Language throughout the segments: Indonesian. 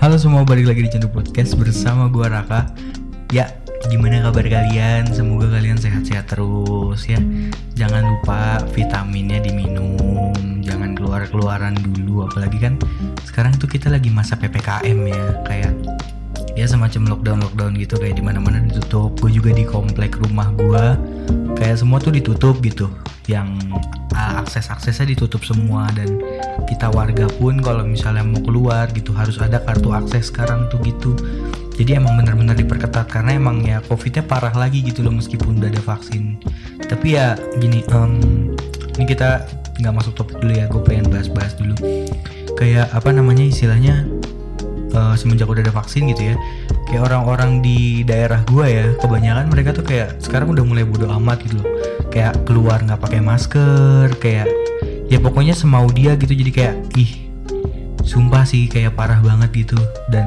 Halo semua, balik lagi di Candu Podcast bersama gua Raka. Ya, gimana kabar kalian? Semoga kalian sehat-sehat terus ya. Jangan lupa vitaminnya diminum, jangan keluar-keluaran dulu apalagi kan sekarang tuh kita lagi masa PPKM ya, kayak ya semacam lockdown lockdown gitu kayak di mana mana ditutup. Gue juga di komplek rumah gue kayak semua tuh ditutup gitu. Yang uh, akses aksesnya ditutup semua. Dan kita warga pun kalau misalnya mau keluar gitu harus ada kartu akses sekarang tuh gitu. Jadi emang bener-bener diperketat. Karena emang ya covidnya parah lagi gitu loh meskipun udah ada vaksin. Tapi ya gini um, ini kita nggak masuk topik dulu ya. Gue pengen bahas-bahas dulu. Kayak apa namanya istilahnya uh, semenjak udah ada vaksin gitu ya kayak orang-orang di daerah gua ya kebanyakan mereka tuh kayak sekarang udah mulai bodo amat gitu loh. Kayak keluar nggak pakai masker kayak ya pokoknya semau dia gitu jadi kayak ih sumpah sih kayak parah banget gitu. Dan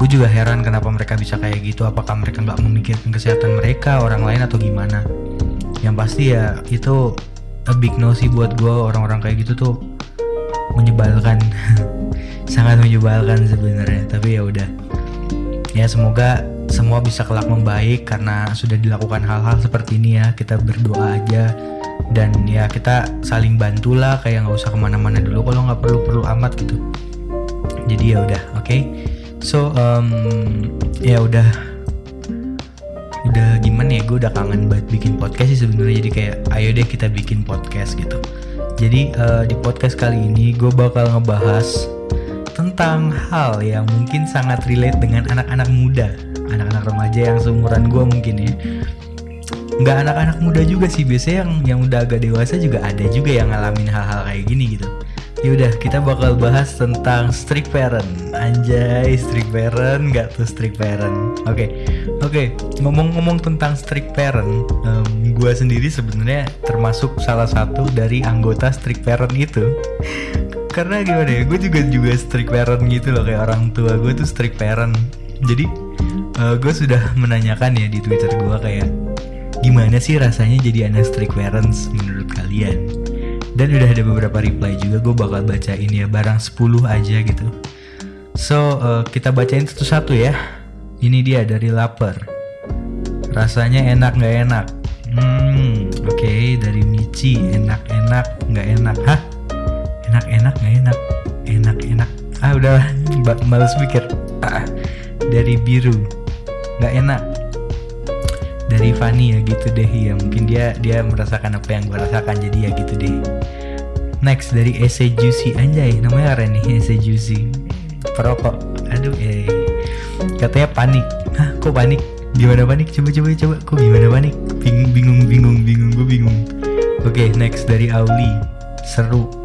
gue juga heran kenapa mereka bisa kayak gitu apakah mereka nggak memikirkan kesehatan mereka orang lain atau gimana. Yang pasti ya itu a big no sih buat gue orang-orang kayak gitu tuh menyebalkan sangat menyebalkan sebenarnya. Tapi ya udah. Ya semoga semua bisa kelak membaik karena sudah dilakukan hal-hal seperti ini ya. Kita berdoa aja. Dan ya kita saling bantulah. Kayak nggak usah ke mana-mana dulu kalau nggak perlu-perlu amat gitu. Jadi ya udah oke? Okay? so um, ya udah. Udah gimana ya? Gue udah kangen banget bikin podcast sih sebenarnya. Jadi kayak ayo deh kita bikin podcast gitu. Jadi uh, di podcast kali ini gue bakal ngebahas tentang hal yang mungkin sangat relate dengan anak-anak muda, anak-anak remaja yang seumuran gue mungkin ya. Nggak anak-anak muda juga sih, biasanya yang yang udah agak dewasa juga ada juga yang ngalamin hal-hal kayak gini gitu. Yaudah, kita bakal bahas tentang strict parent. Anjay, strict parent, nggak tuh strict parent. Oke, okay. oke. Okay. Ngomong-ngomong tentang strict parent, um, gue sendiri sebenarnya termasuk salah satu dari anggota strict parent itu karena gimana ya gue juga juga strict parent gitu loh kayak orang tua gue tuh strict parent. Jadi uh, gue sudah menanyakan ya di twitter gue kayak gimana sih rasanya jadi anak strict parents menurut kalian? Dan udah ada beberapa reply juga gue bakal bacain ya barang 10 aja gitu. So uh, kita bacain satu-satu ya. Ini dia dari lapar rasanya enak nggak enak? Hmm oke okay. dari Michi enak-enak nggak enak. Hah enak-enak nggak enak. Enak-enak. Ah udah males mikir. Ah, dari biru. Nggak enak. Dari Fanny ya gitu deh. Ya mungkin dia dia merasakan apa yang gue rasakan jadi ya gitu deh. Next dari Ese Juicy. Anjay namanya keren nih Ese Juicy. Perokok. Aduh eh. Katanya panik. Hah kok panik? Gimana panik? Coba coba coba. Kok gimana panik? Bingung bingung bingung bingung gue bingung. Oke okay, next dari Auli. Seru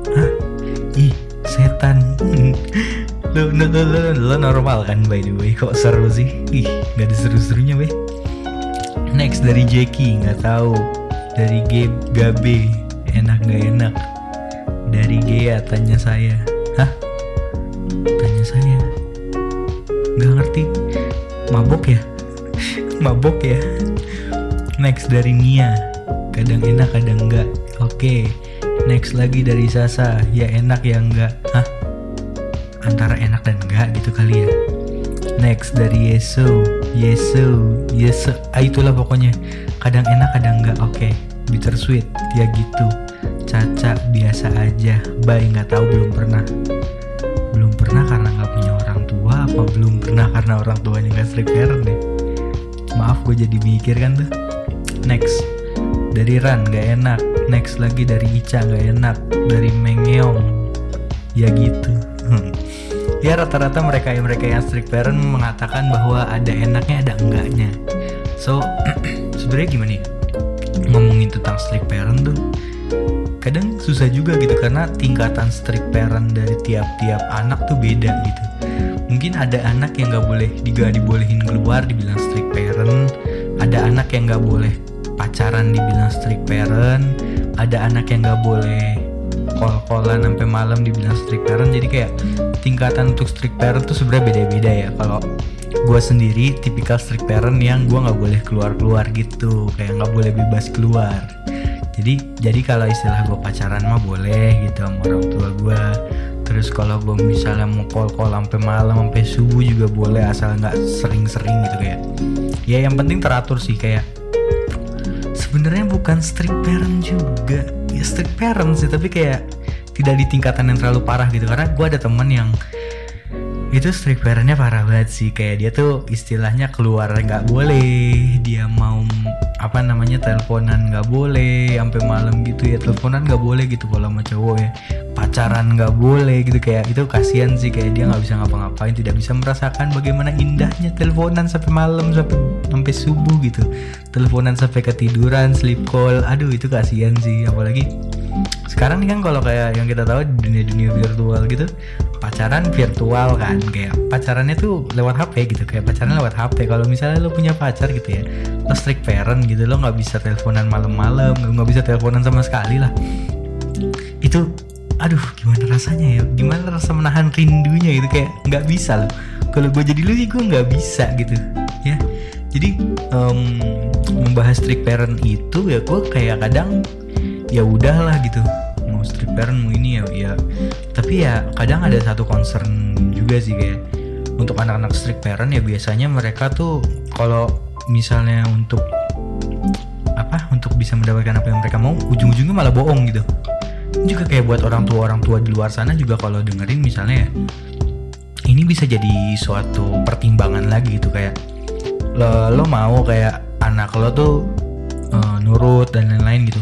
ih setan. Lo, lo, lo, lo, lo normal kan by the way. Kok seru sih? Ih nggak ada seru-serunya weh. Next dari Jackie. Nggak tahu. Dari G Gabe. Enak nggak enak? Dari Gea tanya saya. Hah? Tanya saya? Nggak ngerti. Mabok ya? Mabok ya? Next dari Nia. Kadang enak kadang enggak oke. okay. Next lagi dari Sasa, ya enak ya enggak? Hah? Antara enak dan enggak gitu kali ya. Next dari Yesu, Yesu, Yesu, ah itulah pokoknya. Kadang enak, kadang enggak. Oke, okay. bittersweet, ya gitu. Caca biasa aja. Bye nggak tahu belum pernah. Belum pernah karena nggak punya orang tua, apa belum pernah karena orang tuanya nggak strict parent deh. Maaf gue jadi mikir kan tuh. Next dari Ran nggak enak next lagi dari Ica nggak enak dari Mengeong. Ya gitu. Ya rata-rata mereka yang mereka yang strict parent mengatakan bahwa ada enaknya ada enggaknya. So sebenarnya gimana ya? Ngomongin tentang strict parent tuh kadang susah juga gitu karena tingkatan strict parent dari tiap-tiap anak tuh beda gitu. Mungkin ada anak yang nggak boleh juga dibolehin keluar dibilang strict parent. Ada anak yang nggak boleh pacaran dibilang strict parent ada anak yang nggak boleh kol-kolan sampai malam dibilang strict parent. Jadi kayak tingkatan untuk strict parent tuh sebenarnya beda-beda ya. Kalau gue sendiri tipikal strict parent yang gue nggak boleh keluar-keluar gitu. Kayak nggak boleh bebas keluar. Jadi jadi kalau istilah gue pacaran mah boleh gitu sama orang tua gue terus kalau gue misalnya mau call call sampai malam sampai subuh juga boleh asal nggak sering-sering gitu kayak. Ya yang penting teratur sih kayak sebenarnya bukan strict parent juga. Ya strict parent sih tapi kayak tidak di tingkatan yang terlalu parah gitu. Karena gue ada temen yang itu strict parentnya parah banget sih. Kayak dia tuh istilahnya keluar nggak boleh. Dia mau apa namanya teleponan nggak boleh. Sampai malam gitu ya teleponan nggak boleh gitu kalau sama cowok ya pacaran nggak boleh gitu kayak itu kasihan sih kayak dia nggak bisa ngapa-ngapain tidak bisa merasakan bagaimana indahnya teleponan sampai malam sampai sampai subuh gitu. Teleponan sampai ketiduran sleep call aduh itu kasihan sih apalagi sekarang nih kan kalau kayak yang kita tahu di dunia dunia virtual gitu pacaran virtual kan kayak pacarannya tuh lewat HP gitu kayak pacaran lewat HP kalau misalnya lo punya pacar gitu ya lo strict parent gitu lo nggak bisa teleponan malam-malam nggak bisa teleponan sama sekali lah. Itu aduh gimana rasanya ya? Gimana rasa menahan rindunya gitu? Kayak nggak bisa loh. Kalau gue jadi lu sih gue nggak bisa gitu ya. Jadi um, membahas strict parent itu ya gue kayak kadang ya udahlah gitu. Mau strict parent mau ini ya ya. Tapi ya kadang ada satu concern juga sih kayak untuk anak-anak strict parent ya biasanya mereka tuh kalau misalnya untuk apa untuk bisa mendapatkan apa yang mereka mau ujung-ujungnya malah bohong gitu juga kayak buat orang tua orang tua di luar sana juga kalau dengerin misalnya ya ini bisa jadi suatu pertimbangan lagi gitu kayak lo, lo mau kayak anak lo tuh uh, nurut dan lain-lain gitu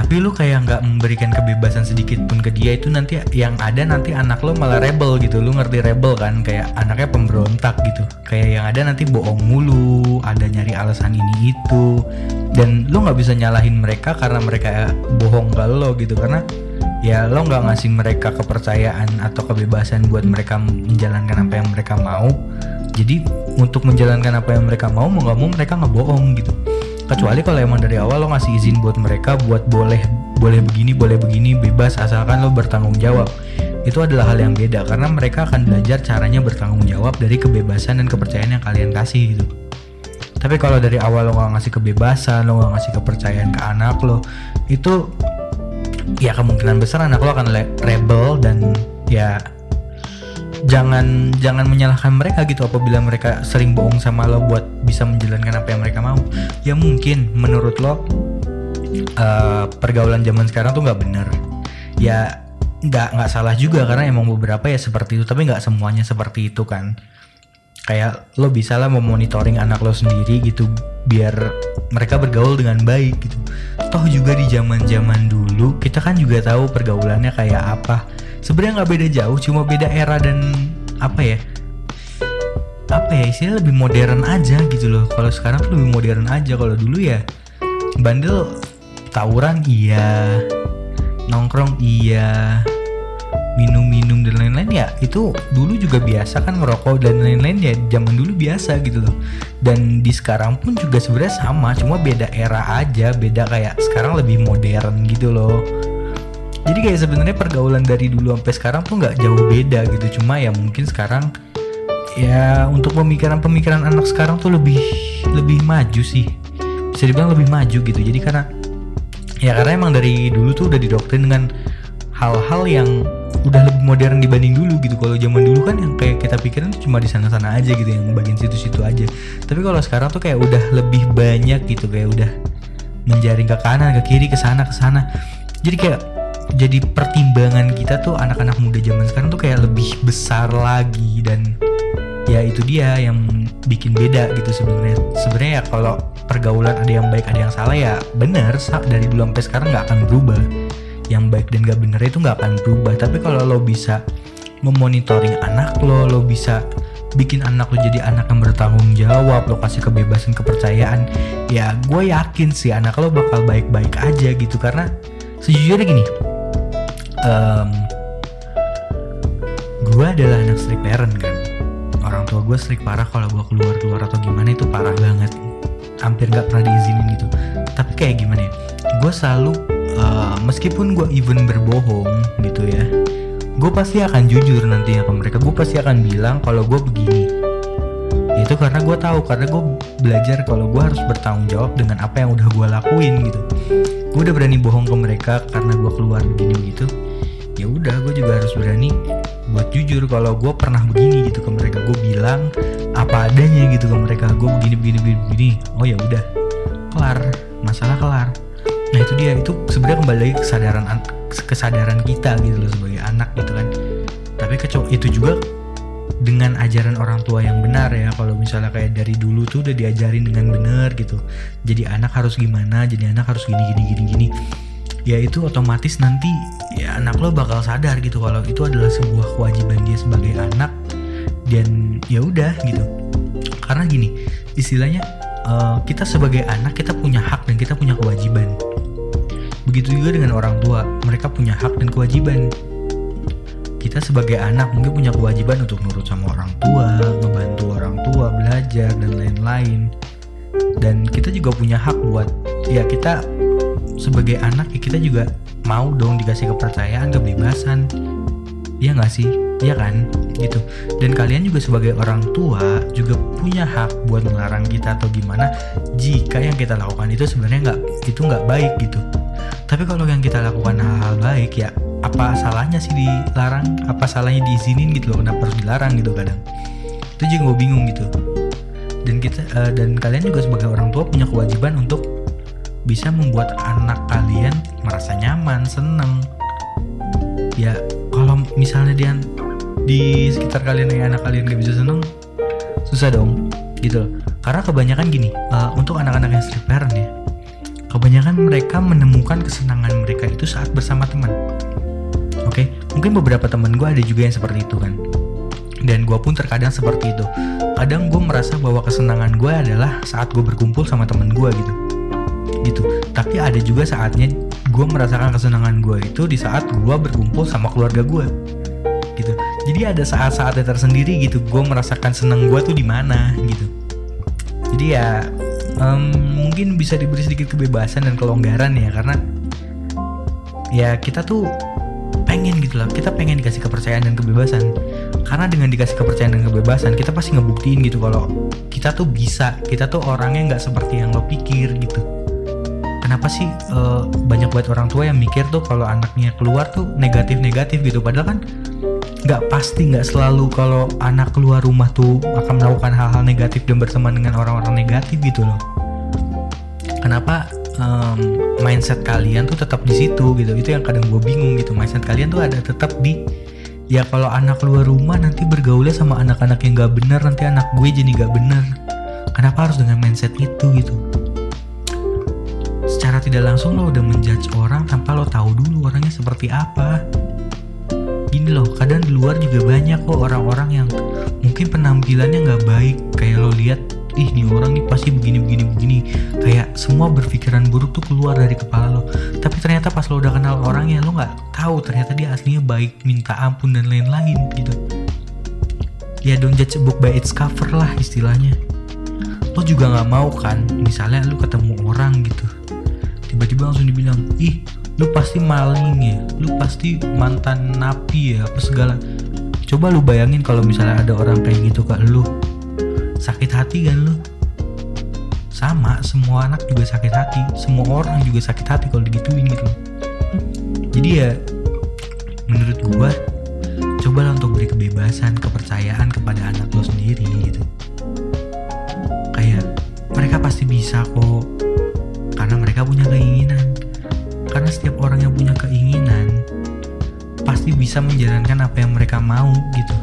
tapi lu kayak nggak memberikan kebebasan sedikit pun ke dia itu nanti yang ada nanti anak lo malah rebel gitu. Lu ngerti rebel kan? Kayak anaknya pemberontak gitu. Kayak yang ada nanti bohong mulu ada nyari alasan ini itu. Dan lu nggak bisa nyalahin mereka karena mereka bohong ke lo gitu. Karena ya lo nggak ngasih mereka kepercayaan atau kebebasan buat mereka menjalankan apa yang mereka mau. Jadi untuk menjalankan apa yang mereka mau mau nggak mau mereka ngebohong gitu kecuali kalau emang dari awal lo ngasih izin buat mereka buat boleh boleh begini boleh begini bebas asalkan lo bertanggung jawab. Itu adalah hal yang beda karena mereka akan belajar caranya bertanggung jawab dari kebebasan dan kepercayaan yang kalian kasih gitu. Tapi kalau dari awal lo gak ngasih kebebasan lo gak ngasih kepercayaan ke anak lo itu ya kemungkinan besar anak lo akan rebel dan ya jangan jangan menyalahkan mereka gitu apabila mereka sering bohong sama lo buat bisa menjalankan apa yang mereka mau. Ya mungkin menurut lo uh, pergaulan zaman sekarang tuh nggak bener. Ya nggak nggak salah juga karena emang beberapa ya seperti itu tapi nggak semuanya seperti itu kan. Kayak lo bisa lah memonitoring anak lo sendiri gitu biar mereka bergaul dengan baik gitu. Toh juga di zaman zaman dulu kita kan juga tahu pergaulannya kayak apa sebenarnya nggak beda jauh cuma beda era dan apa ya? Apa ya istilah lebih modern aja gitu loh. Kalau sekarang tuh lebih modern aja. Kalau dulu ya bandel tawuran iya. Nongkrong iya. Minum-minum dan lain-lain ya itu dulu juga biasa kan ngerokok dan lain-lain ya zaman dulu biasa gitu loh. Dan di sekarang pun juga sebenarnya sama cuma beda era aja. Beda kayak sekarang lebih modern gitu loh jadi kayak sebenarnya pergaulan dari dulu sampai sekarang tuh nggak jauh beda gitu. Cuma ya mungkin sekarang ya untuk pemikiran-pemikiran anak sekarang tuh lebih lebih maju sih. Bisa dibilang lebih maju gitu. Jadi karena ya karena emang dari dulu tuh udah didoktrin dengan hal-hal yang udah lebih modern dibanding dulu gitu. Kalau zaman dulu kan yang kayak kita pikirin cuma di sana-sana aja gitu yang bagian situ-situ aja. Tapi kalau sekarang tuh kayak udah lebih banyak gitu kayak udah menjaring ke kanan ke kiri ke sana ke sana. Jadi kayak jadi pertimbangan kita tuh anak-anak muda zaman sekarang tuh kayak lebih besar lagi dan ya itu dia yang bikin beda gitu sebenarnya. Sebenarnya ya kalau pergaulan ada yang baik ada yang salah ya bener dari dulu sampai sekarang nggak akan berubah. Yang baik dan gak bener itu nggak akan berubah. Tapi kalau lo bisa memonitoring anak lo lo bisa bikin anak lo jadi anak yang bertanggung jawab lo kasih kebebasan kepercayaan ya gue yakin sih anak lo bakal baik-baik aja gitu. Karena sejujurnya gini um, gue adalah anak strict parent kan? Orang tua gue strict parah kalau gue keluar keluar atau gimana itu parah banget. Hampir nggak pernah diizinin gitu. Tapi kayak gimana ya? Gue selalu uh, meskipun gue even berbohong gitu ya gue pasti akan jujur nantinya ke mereka. Gue pasti akan bilang kalau gue begini. Itu karena gue tahu karena gue belajar kalau gue harus bertanggung jawab dengan apa yang udah gue lakuin gitu. Gue udah berani bohong ke mereka karena gue keluar begini gitu ya udah gue juga harus berani buat jujur kalau gue pernah begini gitu ke mereka. Gue bilang apa adanya gitu ke mereka. Gue begini begini begini, begini. oh ya udah. Kelar. Masalah kelar. Nah itu dia. Itu sebenarnya kembali lagi kesadaran kesadaran kita gitu loh sebagai anak gitu kan. Tapi kecuali itu juga dengan ajaran orang tua yang benar ya. Kalau misalnya kayak dari dulu tuh udah diajarin dengan benar gitu. Jadi anak harus gimana? Jadi anak harus gini gini gini gini ya itu otomatis nanti ya anak lo bakal sadar gitu kalau itu adalah sebuah kewajiban dia sebagai anak. Dan ya udah gitu. Karena gini istilahnya uh, kita sebagai anak kita punya hak dan kita punya kewajiban. Begitu juga dengan orang tua mereka punya hak dan kewajiban. Kita sebagai anak mungkin punya kewajiban untuk nurut sama orang tua ngebantu orang tua belajar dan lain-lain. Dan kita juga punya hak buat ya kita sebagai anak ya kita juga mau dong dikasih kepercayaan kebebasan. Iya nggak sih? Iya kan? Gitu. Dan kalian juga sebagai orang tua juga punya hak buat melarang kita atau gimana jika yang kita lakukan itu sebenarnya nggak itu nggak baik gitu. Tapi kalau yang kita lakukan hal-hal baik ya apa salahnya sih dilarang? Apa salahnya diizinin gitu loh? Kenapa harus dilarang gitu kadang? Itu juga gue bingung gitu. Dan kita uh, dan kalian juga sebagai orang tua punya kewajiban untuk bisa membuat anak kalian merasa nyaman, seneng. Ya kalau misalnya dia di sekitar kalian yang anak kalian gak bisa seneng, susah dong, gitu Karena kebanyakan gini, uh, untuk anak-anak yang strict parent ya, kebanyakan mereka menemukan kesenangan mereka itu saat bersama teman. Oke, okay? mungkin beberapa teman gue ada juga yang seperti itu kan. Dan gue pun terkadang seperti itu. Kadang gue merasa bahwa kesenangan gue adalah saat gue berkumpul sama teman gue gitu gitu. Tapi ada juga saatnya gue merasakan kesenangan gue itu di saat gue berkumpul sama keluarga gue gitu. Jadi ada saat-saatnya tersendiri gitu gue merasakan senang gue tuh di mana gitu. Jadi ya um, mungkin bisa diberi sedikit kebebasan dan kelonggaran ya karena ya kita tuh pengen gitu lah. Kita pengen dikasih kepercayaan dan kebebasan. Karena dengan dikasih kepercayaan dan kebebasan kita pasti ngebuktiin gitu kalau kita tuh bisa. Kita tuh orangnya nggak seperti yang lo pikir gitu kenapa sih uh, banyak buat orang tua yang mikir tuh kalau anaknya keluar tuh negatif-negatif gitu? Padahal kan nggak pasti nggak selalu kalau anak keluar rumah tuh akan melakukan hal-hal negatif dan berteman dengan orang-orang negatif gitu loh. Kenapa um, mindset kalian tuh tetap di situ gitu? Itu yang kadang gue bingung gitu. Mindset kalian tuh ada tetap di ya kalau anak keluar rumah nanti bergaulnya sama anak-anak yang gak bener nanti anak gue jadi gak bener. Kenapa harus dengan mindset itu gitu secara tidak langsung lo udah menjudge orang tanpa lo tahu dulu orangnya seperti apa. Gini loh kadang di luar juga banyak kok orang-orang yang mungkin penampilannya nggak baik. Kayak lo lihat ih nih orang nih pasti begini begini begini. Kayak semua berpikiran buruk tuh keluar dari kepala lo. Tapi ternyata pas lo udah kenal orangnya lo nggak tahu ternyata dia aslinya baik minta ampun dan lain-lain gitu. Ya don't judge a book by its cover lah istilahnya. Lo juga nggak mau kan misalnya lo ketemu orang gitu tiba-tiba langsung dibilang ih lu pasti maling ya. Lu pasti mantan napi ya apa segala. Coba lu bayangin kalau misalnya ada orang kayak gitu ke lu sakit hati kan lu? Sama semua anak juga sakit hati. Semua orang juga sakit hati kalau digituin gitu. Jadi ya menurut gua cobalah untuk beri kebebasan kepercayaan kepada anak lo sendiri gitu. Kayak mereka pasti bisa kok karena mereka punya keinginan. Karena setiap orang yang punya keinginan pasti bisa menjalankan apa yang mereka mau gitu.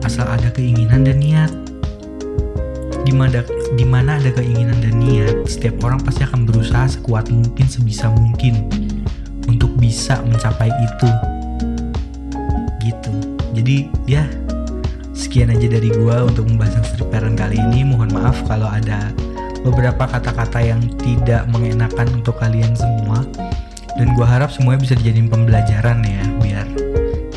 Asal ada keinginan dan niat. Di mana, di mana ada keinginan dan niat, setiap orang pasti akan berusaha sekuat mungkin sebisa mungkin untuk bisa mencapai itu. Gitu. Jadi ya sekian aja dari gua untuk membahas yang parent kali ini. Mohon maaf kalau ada beberapa kata-kata yang tidak mengenakan untuk kalian semua. Dan gue harap semuanya bisa dijadiin pembelajaran ya biar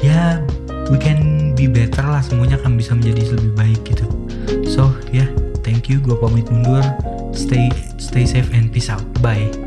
ya we can be better lah semuanya akan bisa menjadi lebih baik gitu. So ya yeah, thank you gue pamit mundur. Stay stay safe and peace out. Bye